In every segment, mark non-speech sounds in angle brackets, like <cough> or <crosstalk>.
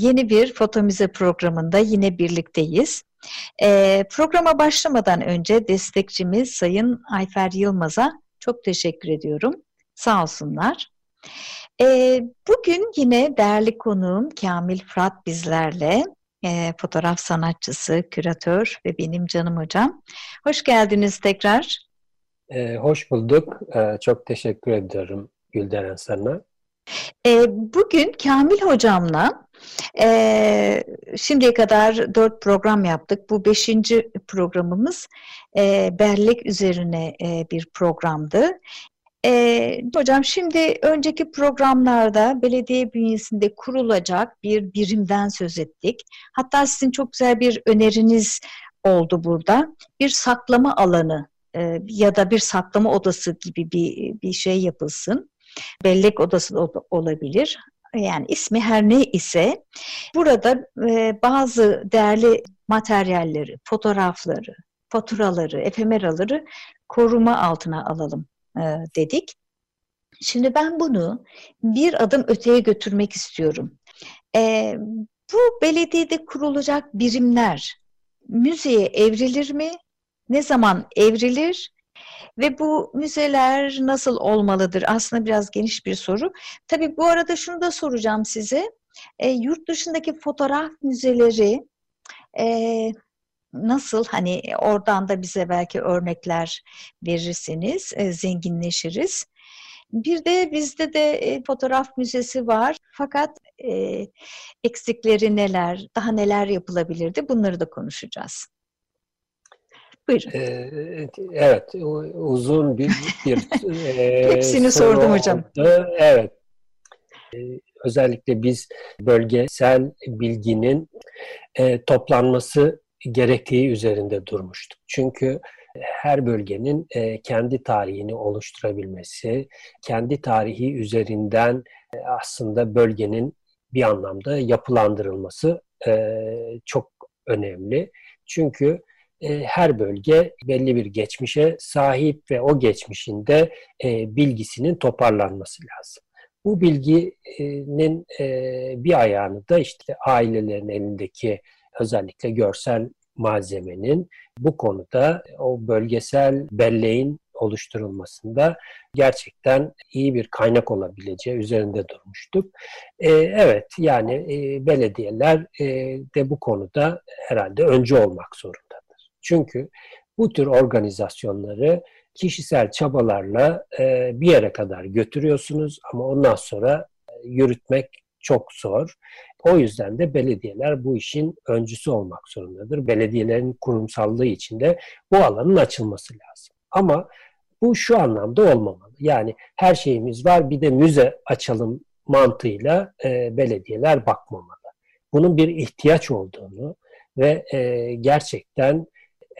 Yeni bir Foto Müze programında yine birlikteyiz. Ee, programa başlamadan önce destekçimiz Sayın Ayfer Yılmaz'a çok teşekkür ediyorum. Sağ olsunlar. Ee, bugün yine değerli konuğum Kamil Fırat bizlerle. E, fotoğraf sanatçısı, küratör ve benim canım hocam. Hoş geldiniz tekrar. Ee, hoş bulduk. Ee, çok teşekkür ediyorum Gülderen sana. E, bugün Kamil hocamla e, şimdiye kadar dört program yaptık. Bu beşinci programımız e, bellek üzerine e, bir programdı. E, hocam şimdi önceki programlarda belediye bünyesinde kurulacak bir birimden söz ettik. Hatta sizin çok güzel bir öneriniz oldu burada. Bir saklama alanı e, ya da bir saklama odası gibi bir, bir şey yapılsın. Bellek odası da olabilir. Yani ismi her ne ise burada e, bazı değerli materyalleri, fotoğrafları, faturaları, efemeraları koruma altına alalım e, dedik. Şimdi ben bunu bir adım öteye götürmek istiyorum. E, bu belediyede kurulacak birimler müzeye evrilir mi? Ne zaman evrilir? Ve bu müzeler nasıl olmalıdır? Aslında biraz geniş bir soru. Tabii bu arada şunu da soracağım size. E, yurt dışındaki fotoğraf müzeleri e, nasıl? Hani oradan da bize belki örnekler verirseniz e, zenginleşiriz. Bir de bizde de e, fotoğraf müzesi var. Fakat e, eksikleri neler, daha neler yapılabilirdi bunları da konuşacağız. Buyurun. Ee, evet, uzun bir... bir <laughs> e, Hepsini sordum hocam. Evet. Ee, özellikle biz bölgesel bilginin e, toplanması gerektiği üzerinde durmuştuk. Çünkü her bölgenin e, kendi tarihini oluşturabilmesi, kendi tarihi üzerinden e, aslında bölgenin bir anlamda yapılandırılması e, çok önemli. Çünkü her bölge belli bir geçmişe sahip ve o geçmişinde e, bilgisinin toparlanması lazım. Bu bilginin e, bir ayağını da işte ailelerin elindeki özellikle görsel malzemenin bu konuda o bölgesel belleğin oluşturulmasında gerçekten iyi bir kaynak olabileceği üzerinde durmuştuk. Ee, evet yani e, belediyeler e, de bu konuda herhalde öncü olmak zorunda. Çünkü bu tür organizasyonları kişisel çabalarla e, bir yere kadar götürüyorsunuz ama ondan sonra e, yürütmek çok zor. O yüzden de belediyeler bu işin öncüsü olmak zorundadır. Belediyelerin kurumsallığı içinde bu alanın açılması lazım. Ama bu şu anlamda olmamalı. Yani her şeyimiz var bir de müze açalım mantığıyla e, belediyeler bakmamalı. Bunun bir ihtiyaç olduğunu ve e, gerçekten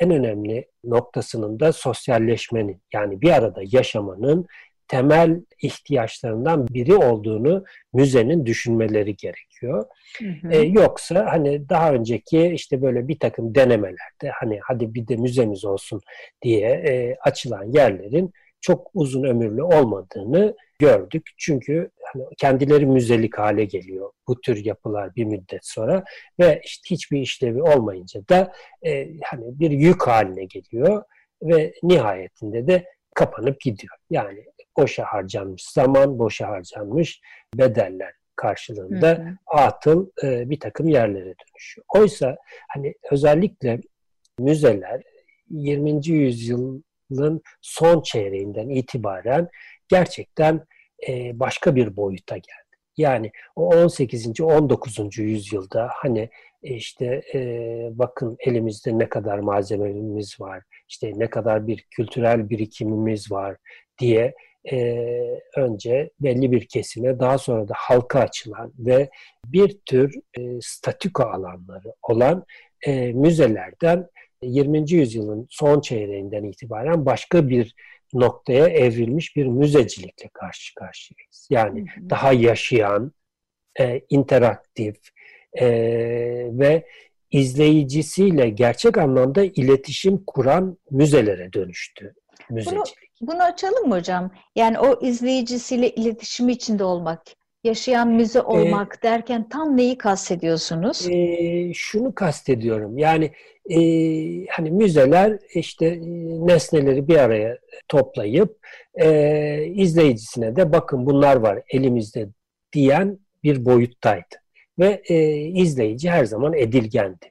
en önemli noktasının da sosyalleşmenin yani bir arada yaşamanın temel ihtiyaçlarından biri olduğunu müzenin düşünmeleri gerekiyor. Hı hı. Ee, yoksa hani daha önceki işte böyle bir takım denemelerde hani hadi bir de müzemiz olsun diye e, açılan yerlerin çok uzun ömürlü olmadığını gördük. Çünkü hani kendileri müzelik hale geliyor bu tür yapılar bir müddet sonra ve işte hiçbir işlevi olmayınca da e, hani bir yük haline geliyor ve nihayetinde de kapanıp gidiyor. Yani boşa harcanmış zaman, boşa harcanmış bedeller karşılığında hı hı. atıl e, bir takım yerlere dönüşüyor. Oysa hani özellikle müzeler 20. yüzyılın son çeyreğinden itibaren gerçekten e, başka bir boyuta geldi. Yani o 18. 19. yüzyılda hani e, işte e, bakın elimizde ne kadar malzememiz var, işte ne kadar bir kültürel birikimimiz var diye önce belli bir kesime daha sonra da halka açılan ve bir tür statüko alanları olan müzelerden 20. yüzyılın son çeyreğinden itibaren başka bir noktaya evrilmiş bir müzecilikle karşı karşıyayız. Yani hı hı. daha yaşayan, e, interaktif e, ve izleyicisiyle gerçek anlamda iletişim kuran müzelere dönüştü müzecilik. Bunu, bunu açalım mı hocam? Yani o izleyicisiyle iletişim içinde olmak, yaşayan müze ee, olmak ee, derken tam neyi kastediyorsunuz? E, şunu kastediyorum. Yani e, hani müzeler işte e, nesneleri bir araya toplayıp e, izleyicisine de bakın bunlar var elimizde diyen bir boyuttaydı. Ve e, izleyici her zaman edilgendi.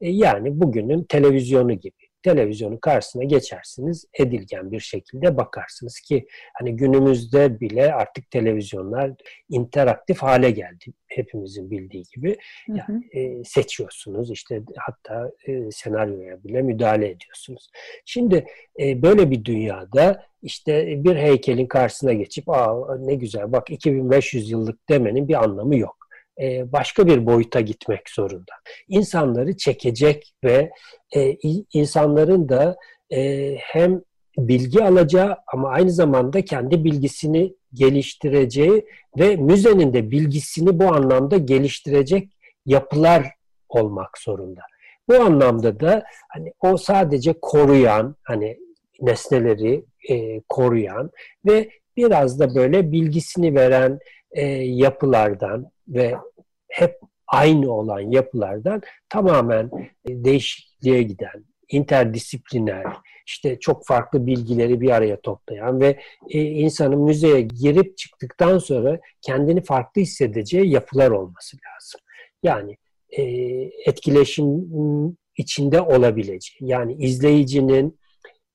E, yani bugünün televizyonu gibi televizyonun karşısına geçersiniz, edilgen bir şekilde bakarsınız ki hani günümüzde bile artık televizyonlar interaktif hale geldi hepimizin bildiği gibi. Yani, e, seçiyorsunuz işte hatta e, senaryoya bile müdahale ediyorsunuz. Şimdi e, böyle bir dünyada işte bir heykelin karşısına geçip aa ne güzel bak 2500 yıllık demenin bir anlamı yok. E, başka bir boyuta gitmek zorunda. İnsanları çekecek ve e, insanların da e, hem bilgi alacağı ama aynı zamanda kendi bilgisini geliştireceği ve müzenin de bilgisini bu anlamda geliştirecek yapılar olmak zorunda. Bu anlamda da hani o sadece koruyan hani nesneleri e, koruyan ve biraz da böyle bilgisini veren e, yapılardan ve hep aynı olan yapılardan tamamen e, değişikliğe giden, interdisipliner, işte çok farklı bilgileri bir araya toplayan ve e, insanın müzeye girip çıktıktan sonra kendini farklı hissedeceği yapılar olması lazım. Yani e, etkileşim içinde olabileceği, yani izleyicinin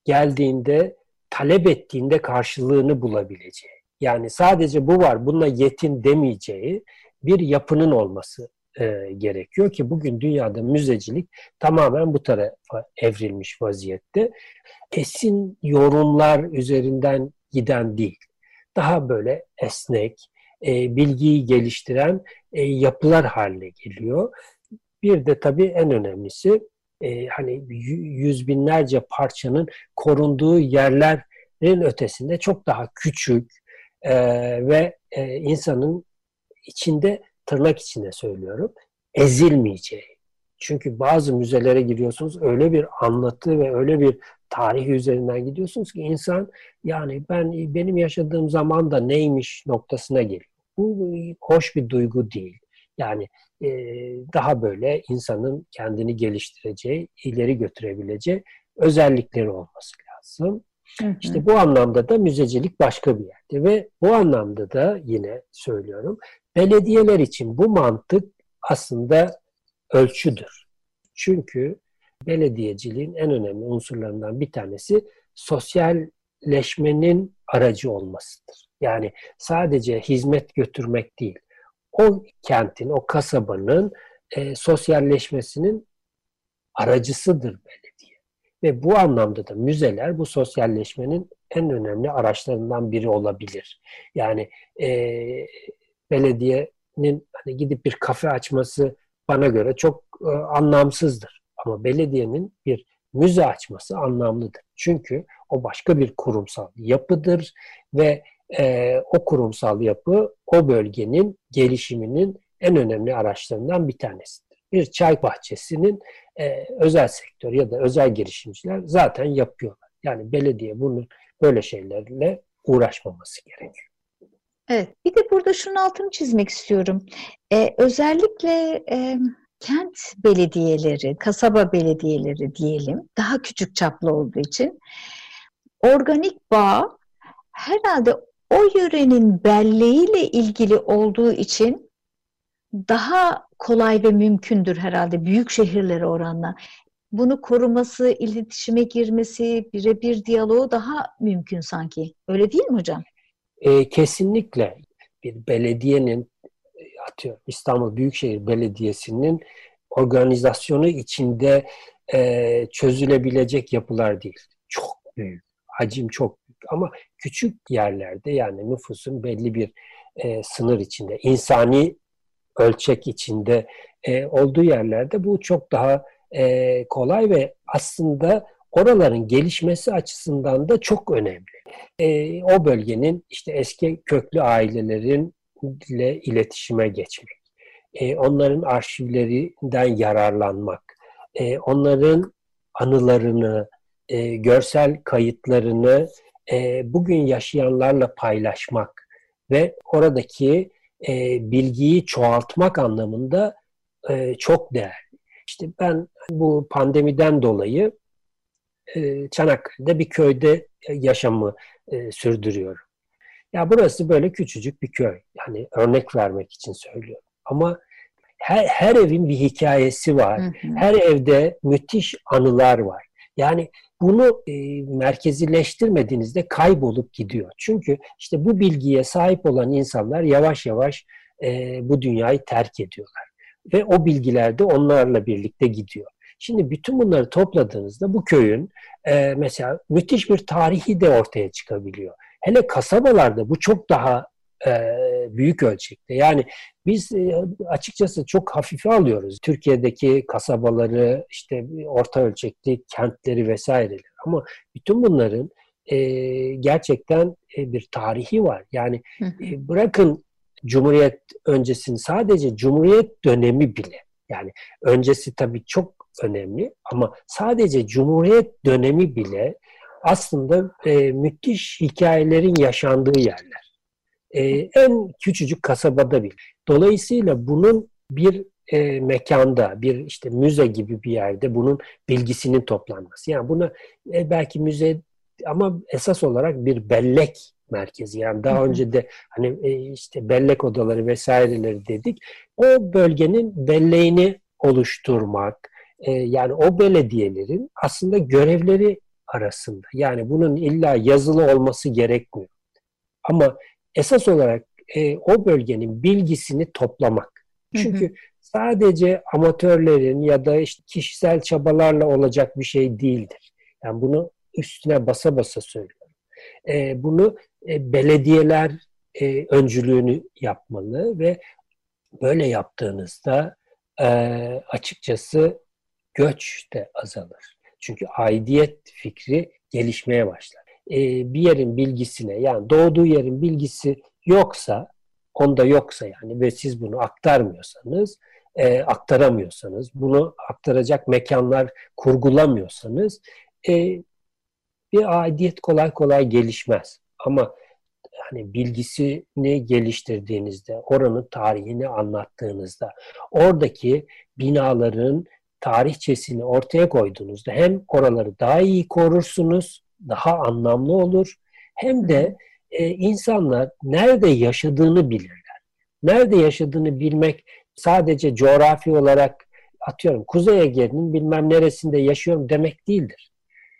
geldiğinde talep ettiğinde karşılığını bulabileceği. Yani sadece bu var, bununla yetin demeyeceği bir yapının olması e, gerekiyor ki bugün dünyada müzecilik tamamen bu tarafa evrilmiş vaziyette. Kesin yorumlar üzerinden giden değil. Daha böyle esnek, e, bilgiyi geliştiren e, yapılar haline geliyor. Bir de tabii en önemlisi e, hani yüz binlerce parçanın korunduğu yerlerin ötesinde çok daha küçük e, ve e, insanın içinde tırnak içinde söylüyorum ezilmeyeceği. Çünkü bazı müzelere giriyorsunuz öyle bir anlatı ve öyle bir tarih üzerinden gidiyorsunuz ki insan yani ben benim yaşadığım zaman da neymiş noktasına geliyor. Bu hoş bir duygu değil. Yani e, daha böyle insanın kendini geliştireceği, ileri götürebileceği özellikleri olması lazım. Hı hı. İşte bu anlamda da müzecilik başka bir yerde ve bu anlamda da yine söylüyorum belediyeler için bu mantık aslında ölçüdür. Çünkü belediyeciliğin en önemli unsurlarından bir tanesi sosyalleşmenin aracı olmasıdır. Yani sadece hizmet götürmek değil, o kentin, o kasabanın e, sosyalleşmesinin aracısıdır belediye. Ve bu anlamda da müzeler bu sosyalleşmenin en önemli araçlarından biri olabilir. Yani e, belediyenin hani gidip bir kafe açması bana göre çok e, anlamsızdır. Ama belediyenin bir müze açması anlamlıdır. Çünkü o başka bir kurumsal yapıdır ve e, o kurumsal yapı o bölgenin gelişiminin en önemli araçlarından bir tanesidir. Bir çay bahçesinin e, özel sektör ya da özel girişimciler zaten yapıyorlar. Yani belediye bunun böyle şeylerle uğraşmaması gerekiyor. Evet, bir de burada şunun altını çizmek istiyorum. Ee, özellikle e, kent belediyeleri, kasaba belediyeleri diyelim, daha küçük çaplı olduğu için organik bağ herhalde o yörenin belleğiyle ilgili olduğu için daha kolay ve mümkündür herhalde büyük şehirlere oranla. Bunu koruması, iletişime girmesi, birebir diyaloğu daha mümkün sanki. Öyle değil mi hocam? E, kesinlikle bir belediyenin atıyorum İstanbul Büyükşehir Belediyesi'nin organizasyonu içinde e, çözülebilecek yapılar değil. Çok büyük, hacim çok büyük. Ama küçük yerlerde yani nüfusun belli bir e, sınır içinde, insani ölçek içinde e, olduğu yerlerde bu çok daha e, kolay ve aslında oraların gelişmesi açısından da çok önemli. E, o bölgenin işte eski köklü ailelerinle iletişime geçmek, e, onların arşivlerinden yararlanmak, e, onların anılarını, e, görsel kayıtlarını e, bugün yaşayanlarla paylaşmak ve oradaki e, bilgiyi çoğaltmak anlamında e, çok değerli. İşte ben bu pandemiden dolayı e, Çanakkale'de bir köyde yaşamı e, sürdürüyorum. Ya burası böyle küçücük bir köy. Yani örnek vermek için söylüyorum. Ama her, her evin bir hikayesi var. Hı hı. Her evde müthiş anılar var. Yani bunu e, merkezileştirmediğinizde kaybolup gidiyor. Çünkü işte bu bilgiye sahip olan insanlar yavaş yavaş e, bu dünyayı terk ediyorlar. Ve o bilgiler de onlarla birlikte gidiyor. Şimdi bütün bunları topladığınızda bu köyün e, mesela müthiş bir tarihi de ortaya çıkabiliyor. Hele kasabalarda bu çok daha büyük ölçekte. Yani biz e, açıkçası çok hafife alıyoruz. Türkiye'deki kasabaları, işte orta ölçekli kentleri vesaireleri. Ama bütün bunların e, gerçekten bir tarihi var. Yani bırakın Cumhuriyet öncesini sadece Cumhuriyet dönemi bile yani öncesi tabii çok önemli ama sadece Cumhuriyet dönemi bile aslında e, müthiş hikayelerin yaşandığı yerler e, en küçücük kasabada bir. Dolayısıyla bunun bir e, mekanda, bir işte müze gibi bir yerde bunun bilgisinin toplanması. Yani bunu e, belki müze ama esas olarak bir bellek merkezi. Yani daha önce de hani e, işte bellek odaları vesaireleri dedik. O bölgenin belleğini oluşturmak, e, yani o belediyelerin aslında görevleri arasında. Yani bunun illa yazılı olması gerekmiyor. Ama esas olarak e, o bölgenin bilgisini toplamak. Çünkü hı hı. sadece amatörlerin ya da işte kişisel çabalarla olacak bir şey değildir. Yani bunu üstüne basa basa söylüyorum. E, bunu e, belediyeler e, öncülüğünü yapmalı ve böyle yaptığınızda e, açıkçası göç de azalır. Çünkü aidiyet fikri gelişmeye başlar e, bir yerin bilgisine yani doğduğu yerin bilgisi yoksa onda yoksa yani ve siz bunu aktarmıyorsanız e, aktaramıyorsanız bunu aktaracak mekanlar kurgulamıyorsanız e, bir aidiyet kolay kolay gelişmez. Ama hani bilgisini geliştirdiğinizde, oranın tarihini anlattığınızda, oradaki binaların tarihçesini ortaya koyduğunuzda hem oraları daha iyi korursunuz daha anlamlı olur. Hem de e, insanlar nerede yaşadığını bilirler. Nerede yaşadığını bilmek sadece coğrafi olarak atıyorum Kuzey Ege'nin bilmem neresinde yaşıyorum demek değildir.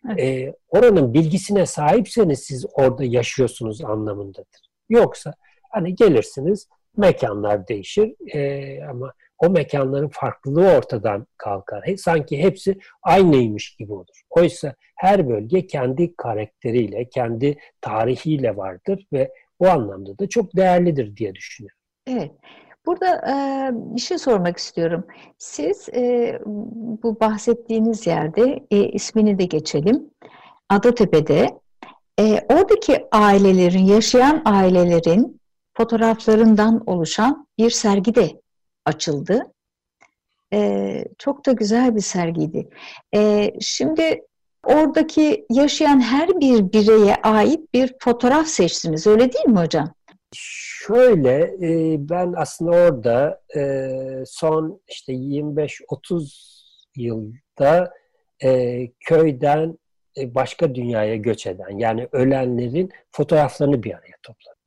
Evet. E, oranın bilgisine sahipseniz siz orada yaşıyorsunuz anlamındadır. Yoksa hani gelirsiniz mekanlar değişir e, ama o mekanların farklılığı ortadan kalkar. Sanki hepsi aynıymış gibi olur. Oysa her bölge kendi karakteriyle, kendi tarihiyle vardır ve bu anlamda da çok değerlidir diye düşünüyorum. Evet. Burada e, bir şey sormak istiyorum. Siz e, bu bahsettiğiniz yerde e, ismini de geçelim. Adatepe'de e, oradaki ailelerin, yaşayan ailelerin fotoğraflarından oluşan bir sergi de açıldı. Ee, çok da güzel bir sergiydi. Ee, şimdi oradaki yaşayan her bir bireye ait bir fotoğraf seçtiniz. Öyle değil mi hocam? Şöyle e, ben aslında orada e, son işte 25-30 yılda e, köyden başka dünyaya göç eden yani ölenlerin fotoğraflarını bir araya topladım.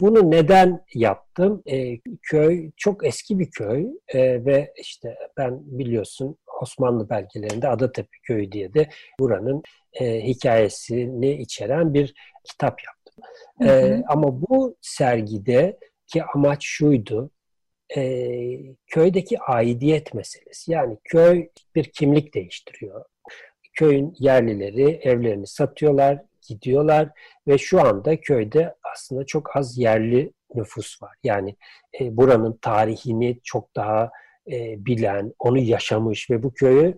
Bunu neden yaptım? E, köy çok eski bir köy e, ve işte ben biliyorsun Osmanlı belgelerinde Adatepe Köyü diye de buranın e, hikayesini içeren bir kitap yaptım. Hı hı. E, ama bu sergide ki amaç şuydu, e, köydeki aidiyet meselesi. Yani köy bir kimlik değiştiriyor. Köyün yerlileri evlerini satıyorlar, gidiyorlar ve şu anda köyde aslında çok az yerli nüfus var. Yani e, buranın tarihini çok daha e, bilen, onu yaşamış ve bu köyü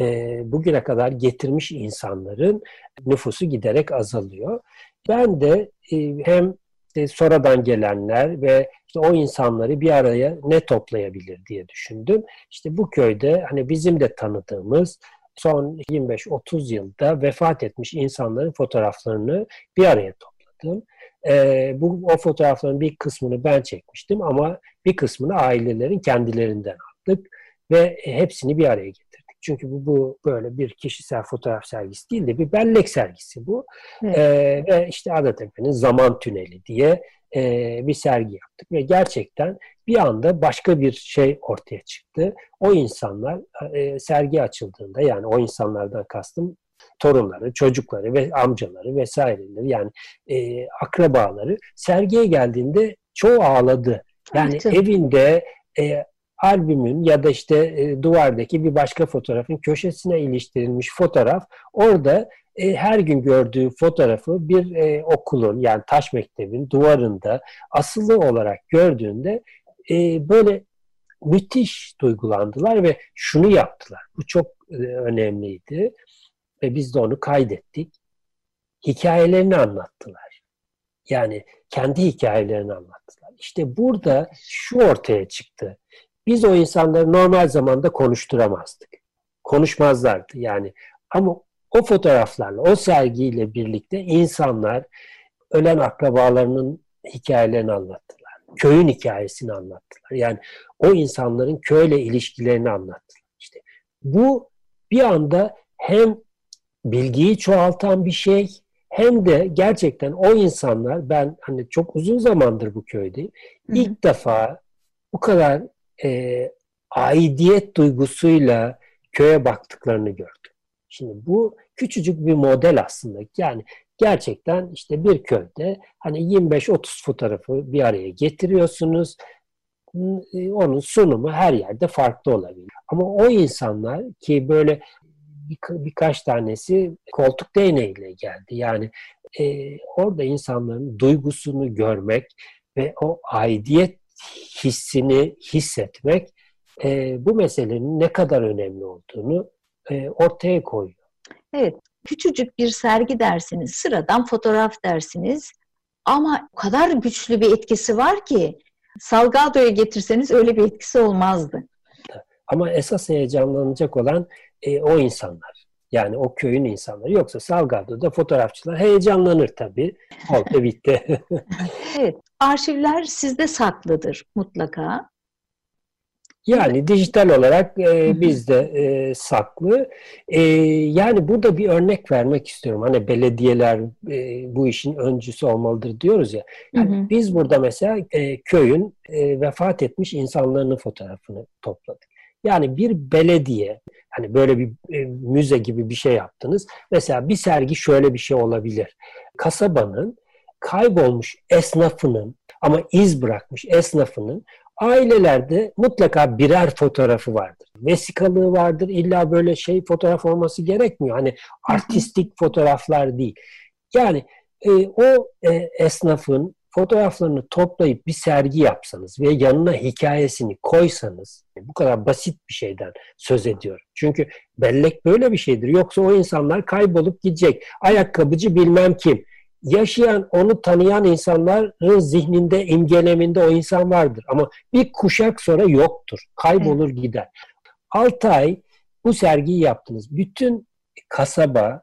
e, bugüne kadar getirmiş insanların nüfusu giderek azalıyor. Ben de e, hem işte sonradan gelenler ve işte o insanları bir araya ne toplayabilir diye düşündüm. İşte bu köyde hani bizim de tanıdığımız son 25-30 yılda vefat etmiş insanların fotoğraflarını bir araya topladım. E, bu o fotoğrafların bir kısmını ben çekmiştim ama bir kısmını ailelerin kendilerinden aldık ve hepsini bir araya getirdik. Çünkü bu, bu böyle bir kişisel fotoğraf sergisi değil de bir bellek sergisi bu. Evet. Ee, ve işte Adatepe'nin Zaman Tüneli diye e, bir sergi yaptık. Ve gerçekten bir anda başka bir şey ortaya çıktı. O insanlar e, sergi açıldığında yani o insanlardan kastım torunları, çocukları ve amcaları vesaireleri yani e, akrabaları sergiye geldiğinde çoğu ağladı. Yani evet. evinde e, albümün ya da işte e, duvardaki bir başka fotoğrafın köşesine iliştirilmiş fotoğraf orada e, her gün gördüğü fotoğrafı bir e, okulun yani taş mektebin duvarında asılı olarak gördüğünde e, böyle müthiş duygulandılar ve şunu yaptılar. Bu çok e, önemliydi ve biz de onu kaydettik. Hikayelerini anlattılar. Yani kendi hikayelerini anlattılar. İşte burada şu ortaya çıktı. Biz o insanları normal zamanda konuşturamazdık. Konuşmazlardı yani. Ama o fotoğraflarla, o sergiyle birlikte insanlar ölen akrabalarının hikayelerini anlattılar. Köyün hikayesini anlattılar. Yani o insanların köyle ilişkilerini anlattılar. İşte bu bir anda hem bilgiyi çoğaltan bir şey hem de gerçekten o insanlar ben hani çok uzun zamandır bu köydeyim. İlk defa bu kadar e, aidiyet duygusuyla köye baktıklarını gördüm. Şimdi bu küçücük bir model aslında. Yani gerçekten işte bir köyde hani 25-30 fotoğrafı bir araya getiriyorsunuz. Onun sunumu her yerde farklı olabilir. Ama o insanlar ki böyle bir, birkaç tanesi koltuk değneğiyle geldi. Yani e, orada insanların duygusunu görmek ve o aidiyet hissini hissetmek e, bu meselenin ne kadar önemli olduğunu e, ortaya koyuyor. Evet, küçücük bir sergi dersiniz, sıradan fotoğraf dersiniz ama o kadar güçlü bir etkisi var ki Salgado'ya getirseniz öyle bir etkisi olmazdı. Ama esas heyecanlanacak olan e, o insanlar. Yani o köyün insanları. Yoksa Salgado'da fotoğrafçılar heyecanlanır tabii. Oldu bitti. <laughs> evet. Arşivler sizde saklıdır mutlaka. Yani dijital olarak e, bizde e, saklı. E, yani burada bir örnek vermek istiyorum. Hani belediyeler e, bu işin öncüsü olmalıdır diyoruz ya. Yani hı hı. Biz burada mesela e, köyün e, vefat etmiş insanların fotoğrafını topladık. Yani bir belediye hani böyle bir e, müze gibi bir şey yaptınız. Mesela bir sergi şöyle bir şey olabilir. Kasabanın kaybolmuş esnafının ama iz bırakmış esnafının ailelerde mutlaka birer fotoğrafı vardır. Vesikalığı vardır. İlla böyle şey fotoğraf olması gerekmiyor. Hani artistik fotoğraflar değil. Yani e, o e, esnafın fotoğraflarını toplayıp bir sergi yapsanız ve yanına hikayesini koysanız bu kadar basit bir şeyden söz ediyorum. Çünkü bellek böyle bir şeydir. Yoksa o insanlar kaybolup gidecek. Ayakkabıcı bilmem kim. Yaşayan, onu tanıyan insanların zihninde, imgeleminde o insan vardır. Ama bir kuşak sonra yoktur. Kaybolur gider. 6 ay bu sergiyi yaptınız. Bütün kasaba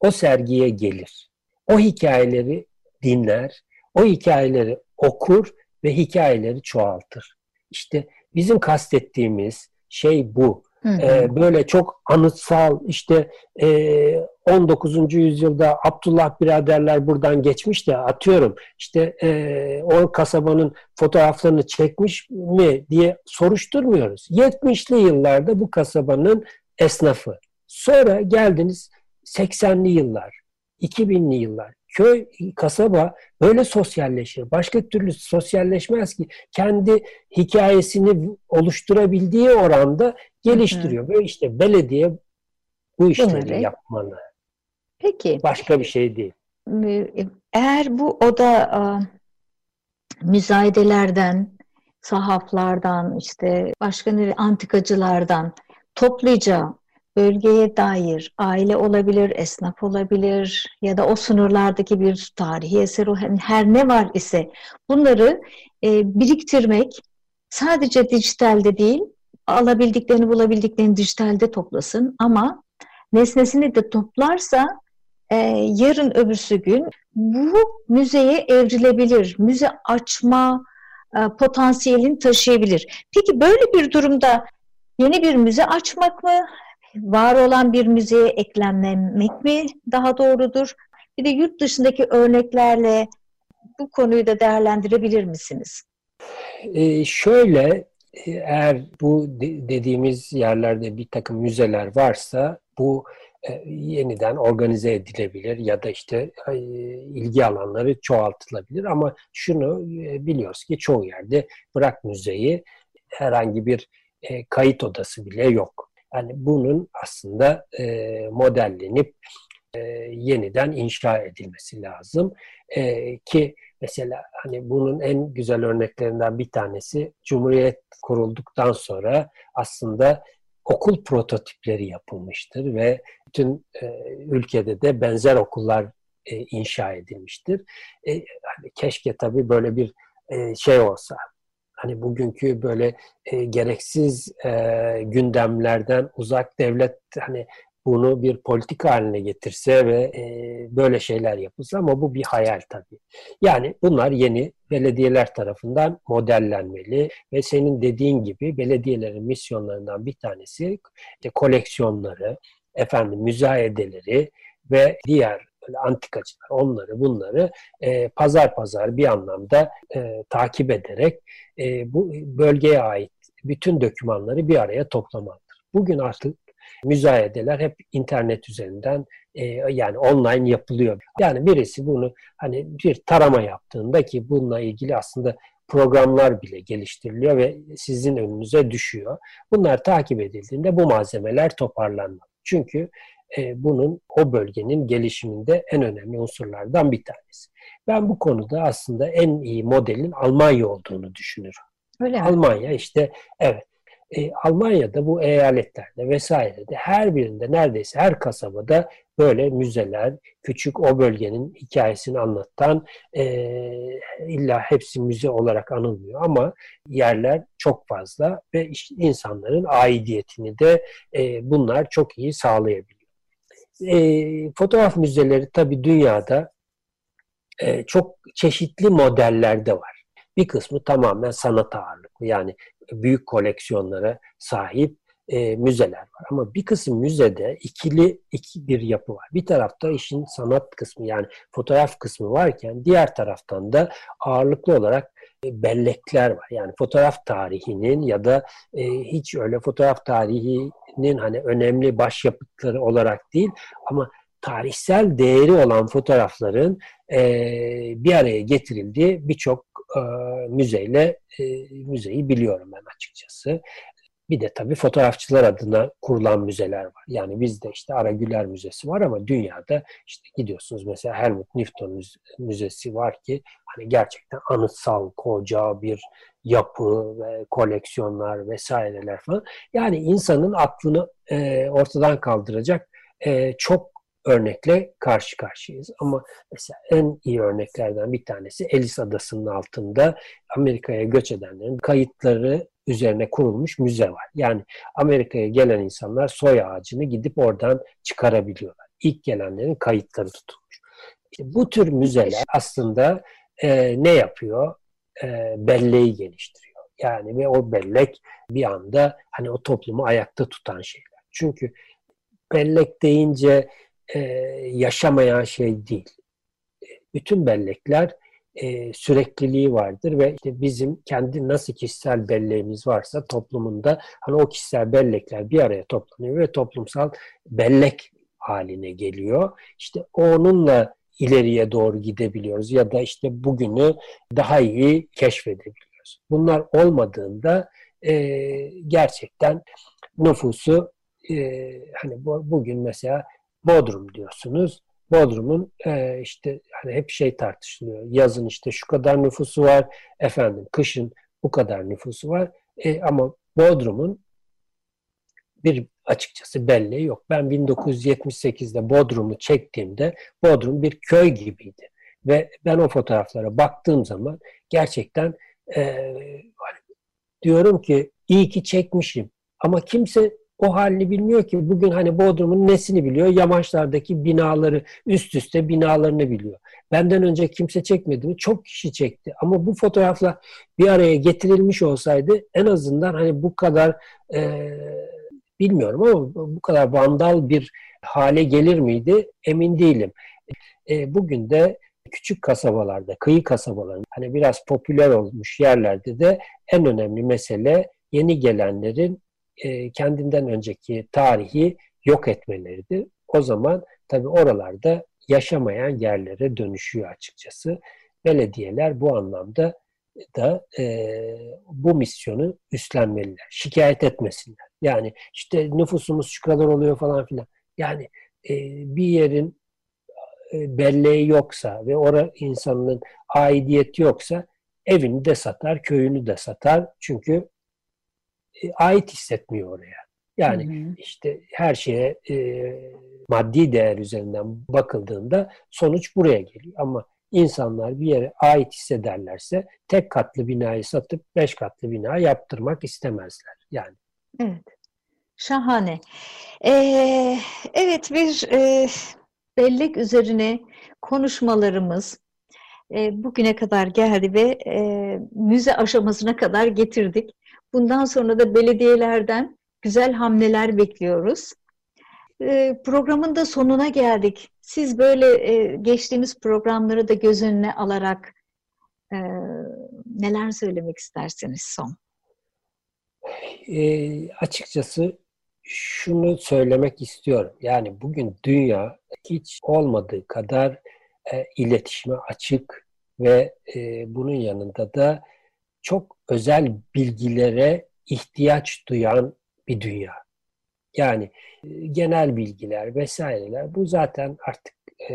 o sergiye gelir. O hikayeleri dinler o hikayeleri okur ve hikayeleri çoğaltır. İşte bizim kastettiğimiz şey bu. Hı hı. Ee, böyle çok anıtsal işte e, 19. yüzyılda Abdullah biraderler buradan geçmiş de atıyorum işte e, o kasabanın fotoğraflarını çekmiş mi diye soruşturmuyoruz. 70'li yıllarda bu kasabanın esnafı. Sonra geldiniz 80'li yıllar, 2000'li yıllar köy, kasaba böyle sosyalleşir. Başka türlü sosyalleşmez ki. Kendi hikayesini oluşturabildiği oranda geliştiriyor. Böyle işte belediye bu işleri Bunları yapmalı. Peki. Başka bir şey değil. Eğer bu oda müzayedelerden, sahaflardan, işte başka ne antikacılardan topluca bölgeye dair aile olabilir, esnaf olabilir ya da o sınırlardaki bir tarihi eser hani her ne var ise bunları e, biriktirmek sadece dijitalde değil alabildiklerini bulabildiklerini dijitalde toplasın ama nesnesini de toplarsa e, yarın öbürsü gün bu müzeye evrilebilir. Müze açma e, potansiyelini taşıyabilir. Peki böyle bir durumda yeni bir müze açmak mı? Var olan bir müzeye eklemlemek mi daha doğrudur? Bir de yurt dışındaki örneklerle bu konuyu da değerlendirebilir misiniz? Ee, şöyle eğer bu dediğimiz yerlerde bir takım müzeler varsa bu e, yeniden organize edilebilir ya da işte e, ilgi alanları çoğaltılabilir ama şunu e, biliyoruz ki çoğu yerde bırak müzeyi herhangi bir kayıt odası bile yok. Yani bunun aslında modellenip yeniden inşa edilmesi lazım ki Mesela hani bunun en güzel örneklerinden bir tanesi Cumhuriyet kurulduktan sonra aslında okul prototipleri yapılmıştır ve bütün e, ülkede de benzer okullar e, inşa edilmiştir. E, hani keşke tabii böyle bir e, şey olsa. Hani bugünkü böyle e, gereksiz e, gündemlerden uzak devlet hani bunu bir politik haline getirse ve e, böyle şeyler yapılsa ama bu bir hayal tabii. Yani bunlar yeni belediyeler tarafından modellenmeli ve senin dediğin gibi belediyelerin misyonlarından bir tanesi işte koleksiyonları, efendim müzayedeleri ve diğer antikacılar onları bunları e, pazar pazar bir anlamda e, takip ederek e, bu bölgeye ait bütün dokümanları bir araya toplamalıdır. Bugün artık müzayedeler hep internet üzerinden e, yani online yapılıyor. Yani birisi bunu hani bir tarama yaptığında ki bununla ilgili aslında programlar bile geliştiriliyor ve sizin önünüze düşüyor. Bunlar takip edildiğinde bu malzemeler toparlanmalı. Çünkü e, bunun o bölgenin gelişiminde en önemli unsurlardan bir tanesi. Ben bu konuda aslında en iyi modelin Almanya olduğunu düşünüyorum. Öyle mi? Almanya işte evet e, Almanya'da bu eyaletlerde vesairede her birinde neredeyse her kasabada böyle müzeler, küçük o bölgenin hikayesini anlatan e, illa hepsi müze olarak anılmıyor ama yerler çok fazla ve işte insanların aidiyetini de e, bunlar çok iyi sağlayabiliyor. E, fotoğraf müzeleri tabii dünyada e, çok çeşitli modellerde var. Bir kısmı tamamen sanat ağırlıklı yani büyük koleksiyonlara sahip e, müzeler var. Ama bir kısım müzede ikili iki bir yapı var. Bir tarafta işin sanat kısmı yani fotoğraf kısmı varken diğer taraftan da ağırlıklı olarak e, bellekler var. Yani fotoğraf tarihinin ya da e, hiç öyle fotoğraf tarihinin hani önemli başyapıtları olarak değil ama tarihsel değeri olan fotoğrafların e, bir araya getirildiği birçok e, müzeyle e, müzeyi biliyorum ben açıkçası. Bir de tabii fotoğrafçılar adına kurulan müzeler var. Yani bizde işte Ara Güler Müzesi var ama dünyada işte gidiyorsunuz mesela Helmut Newton Müzesi var ki hani gerçekten anıtsal koca bir yapı ve koleksiyonlar vesaireler falan. Yani insanın aklını e, ortadan kaldıracak e, çok örnekle karşı karşıyayız. Ama mesela en iyi örneklerden bir tanesi Ellis Adası'nın altında Amerika'ya göç edenlerin kayıtları üzerine kurulmuş müze var. Yani Amerika'ya gelen insanlar soy ağacını gidip oradan çıkarabiliyorlar. İlk gelenlerin kayıtları tutulmuş. İşte bu tür müzeler aslında e, ne yapıyor? E, belleği geliştiriyor. Yani ve o bellek bir anda hani o toplumu ayakta tutan şeyler. Çünkü bellek deyince e, yaşamayan şey değil. Bütün bellekler e, sürekliliği vardır ve işte bizim kendi nasıl kişisel belleğimiz varsa toplumunda hani o kişisel bellekler bir araya toplanıyor ve toplumsal bellek haline geliyor. İşte onunla ileriye doğru gidebiliyoruz ya da işte bugünü daha iyi keşfedebiliyoruz. Bunlar olmadığında e, gerçekten nüfusu e, hani bu, bugün mesela Bodrum diyorsunuz. Bodrum'un e, işte hani hep şey tartışılıyor. Yazın işte şu kadar nüfusu var, efendim kışın bu kadar nüfusu var. E, ama Bodrum'un bir açıkçası belleği yok. Ben 1978'de Bodrum'u çektiğimde Bodrum bir köy gibiydi. Ve ben o fotoğraflara baktığım zaman gerçekten e, hani diyorum ki iyi ki çekmişim. Ama kimse o halini bilmiyor ki. Bugün hani Bodrum'un nesini biliyor? Yamaçlardaki binaları, üst üste binalarını biliyor. Benden önce kimse çekmedi mi? Çok kişi çekti. Ama bu fotoğrafla bir araya getirilmiş olsaydı en azından hani bu kadar e, bilmiyorum ama bu kadar vandal bir hale gelir miydi? Emin değilim. E, bugün de küçük kasabalarda, kıyı kasabaların hani biraz popüler olmuş yerlerde de en önemli mesele yeni gelenlerin e, kendinden önceki tarihi yok etmeleridir. O zaman tabii oralarda yaşamayan yerlere dönüşüyor açıkçası. Belediyeler bu anlamda da e, bu misyonu üstlenmeliler. Şikayet etmesinler. Yani işte nüfusumuz şu kadar oluyor falan filan. Yani e, bir yerin e, belleği yoksa ve orada insanın aidiyeti yoksa evini de satar, köyünü de satar. Çünkü ait hissetmiyor oraya. Yani hı hı. işte her şeye e, maddi değer üzerinden bakıldığında sonuç buraya geliyor. Ama insanlar bir yere ait hissederlerse tek katlı binayı satıp beş katlı bina yaptırmak istemezler. Yani. Evet. Şahane. Ee, evet bir e, bellek üzerine konuşmalarımız e, bugüne kadar geldi ve e, müze aşamasına kadar getirdik. Bundan sonra da belediyelerden güzel hamleler bekliyoruz. E, programın da sonuna geldik. Siz böyle e, geçtiğimiz programları da göz önüne alarak e, neler söylemek istersiniz son? E, açıkçası şunu söylemek istiyorum. Yani bugün dünya hiç olmadığı kadar e, iletişime açık ve e, bunun yanında da çok özel bilgilere ihtiyaç duyan bir dünya. Yani e, genel bilgiler vesaireler bu zaten artık e,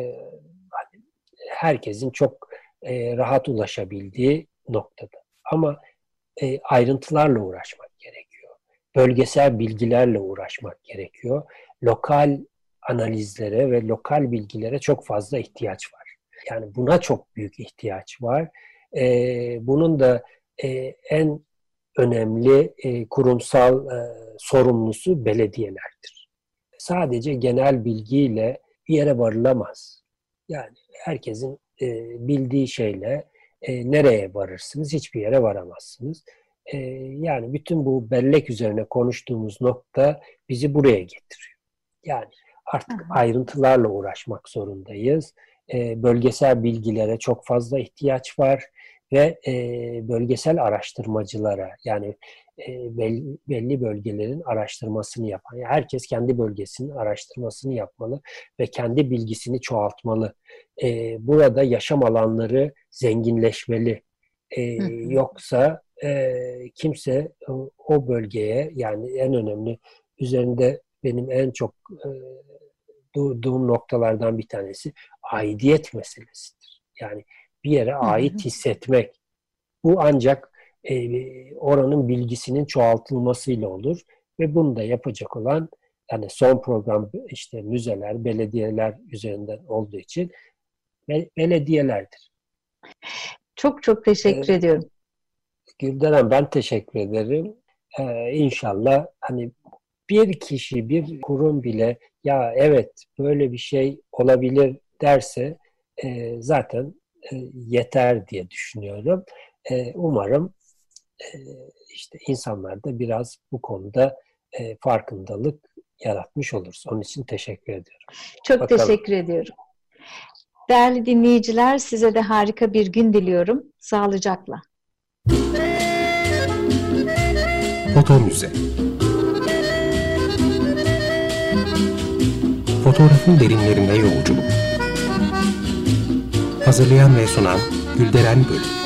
hani herkesin çok e, rahat ulaşabildiği noktada. Ama e, ayrıntılarla uğraşmak gerekiyor. Bölgesel bilgilerle uğraşmak gerekiyor. Lokal analizlere ve lokal bilgilere çok fazla ihtiyaç var. Yani buna çok büyük ihtiyaç var. E, bunun da e, en önemli e, kurumsal e, sorumlusu belediyelerdir. Sadece genel bilgiyle bir yere varılamaz. Yani herkesin e, bildiği şeyle e, nereye varırsınız? Hiçbir yere varamazsınız. E, yani bütün bu bellek üzerine konuştuğumuz nokta bizi buraya getiriyor. Yani artık Aha. ayrıntılarla uğraşmak zorundayız. E, bölgesel bilgilere çok fazla ihtiyaç var ve e, bölgesel araştırmacılara yani e, belli, belli bölgelerin araştırmasını yapan. Yani herkes kendi bölgesinin araştırmasını yapmalı ve kendi bilgisini çoğaltmalı. E, burada yaşam alanları zenginleşmeli. E, yoksa e, kimse o bölgeye yani en önemli üzerinde benim en çok e, durduğum noktalardan bir tanesi aidiyet meselesidir. Yani bir yere ait hissetmek. Bu ancak e, oranın bilgisinin çoğaltılmasıyla olur ve bunu da yapacak olan yani son program işte müzeler, belediyeler üzerinden olduğu için belediyelerdir. Çok çok teşekkür ee, ediyorum. Gülden ben teşekkür ederim. Ee, inşallah hani bir kişi, bir kurum bile ya evet böyle bir şey olabilir derse e, zaten yeter diye düşünüyorum. E, umarım e, işte insanlar da biraz bu konuda e, farkındalık yaratmış oluruz. Onun için teşekkür ediyorum. Çok Bakalım. teşekkür ediyorum. Değerli dinleyiciler size de harika bir gün diliyorum. Sağlıcakla. Foto Müze Fotoğrafın derinlerine yolculuk Hazırlayan ve sunan Gülderen Bölüm